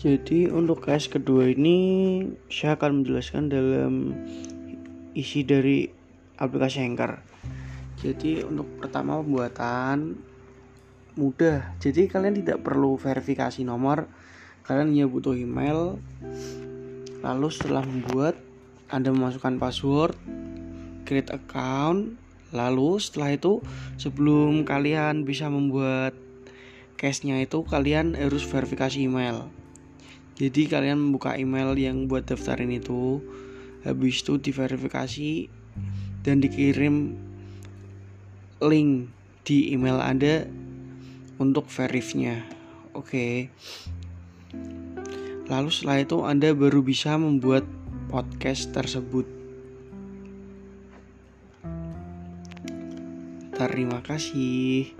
Jadi untuk case kedua ini saya akan menjelaskan dalam isi dari aplikasi Anchor. Jadi untuk pertama pembuatan mudah. Jadi kalian tidak perlu verifikasi nomor. Kalian hanya butuh email. Lalu setelah membuat Anda memasukkan password, create account, lalu setelah itu sebelum kalian bisa membuat case-nya itu kalian harus verifikasi email jadi kalian membuka email yang buat daftarin itu habis itu diverifikasi dan dikirim link di email Anda untuk verifnya oke. Lalu setelah itu Anda baru bisa membuat podcast tersebut. Terima kasih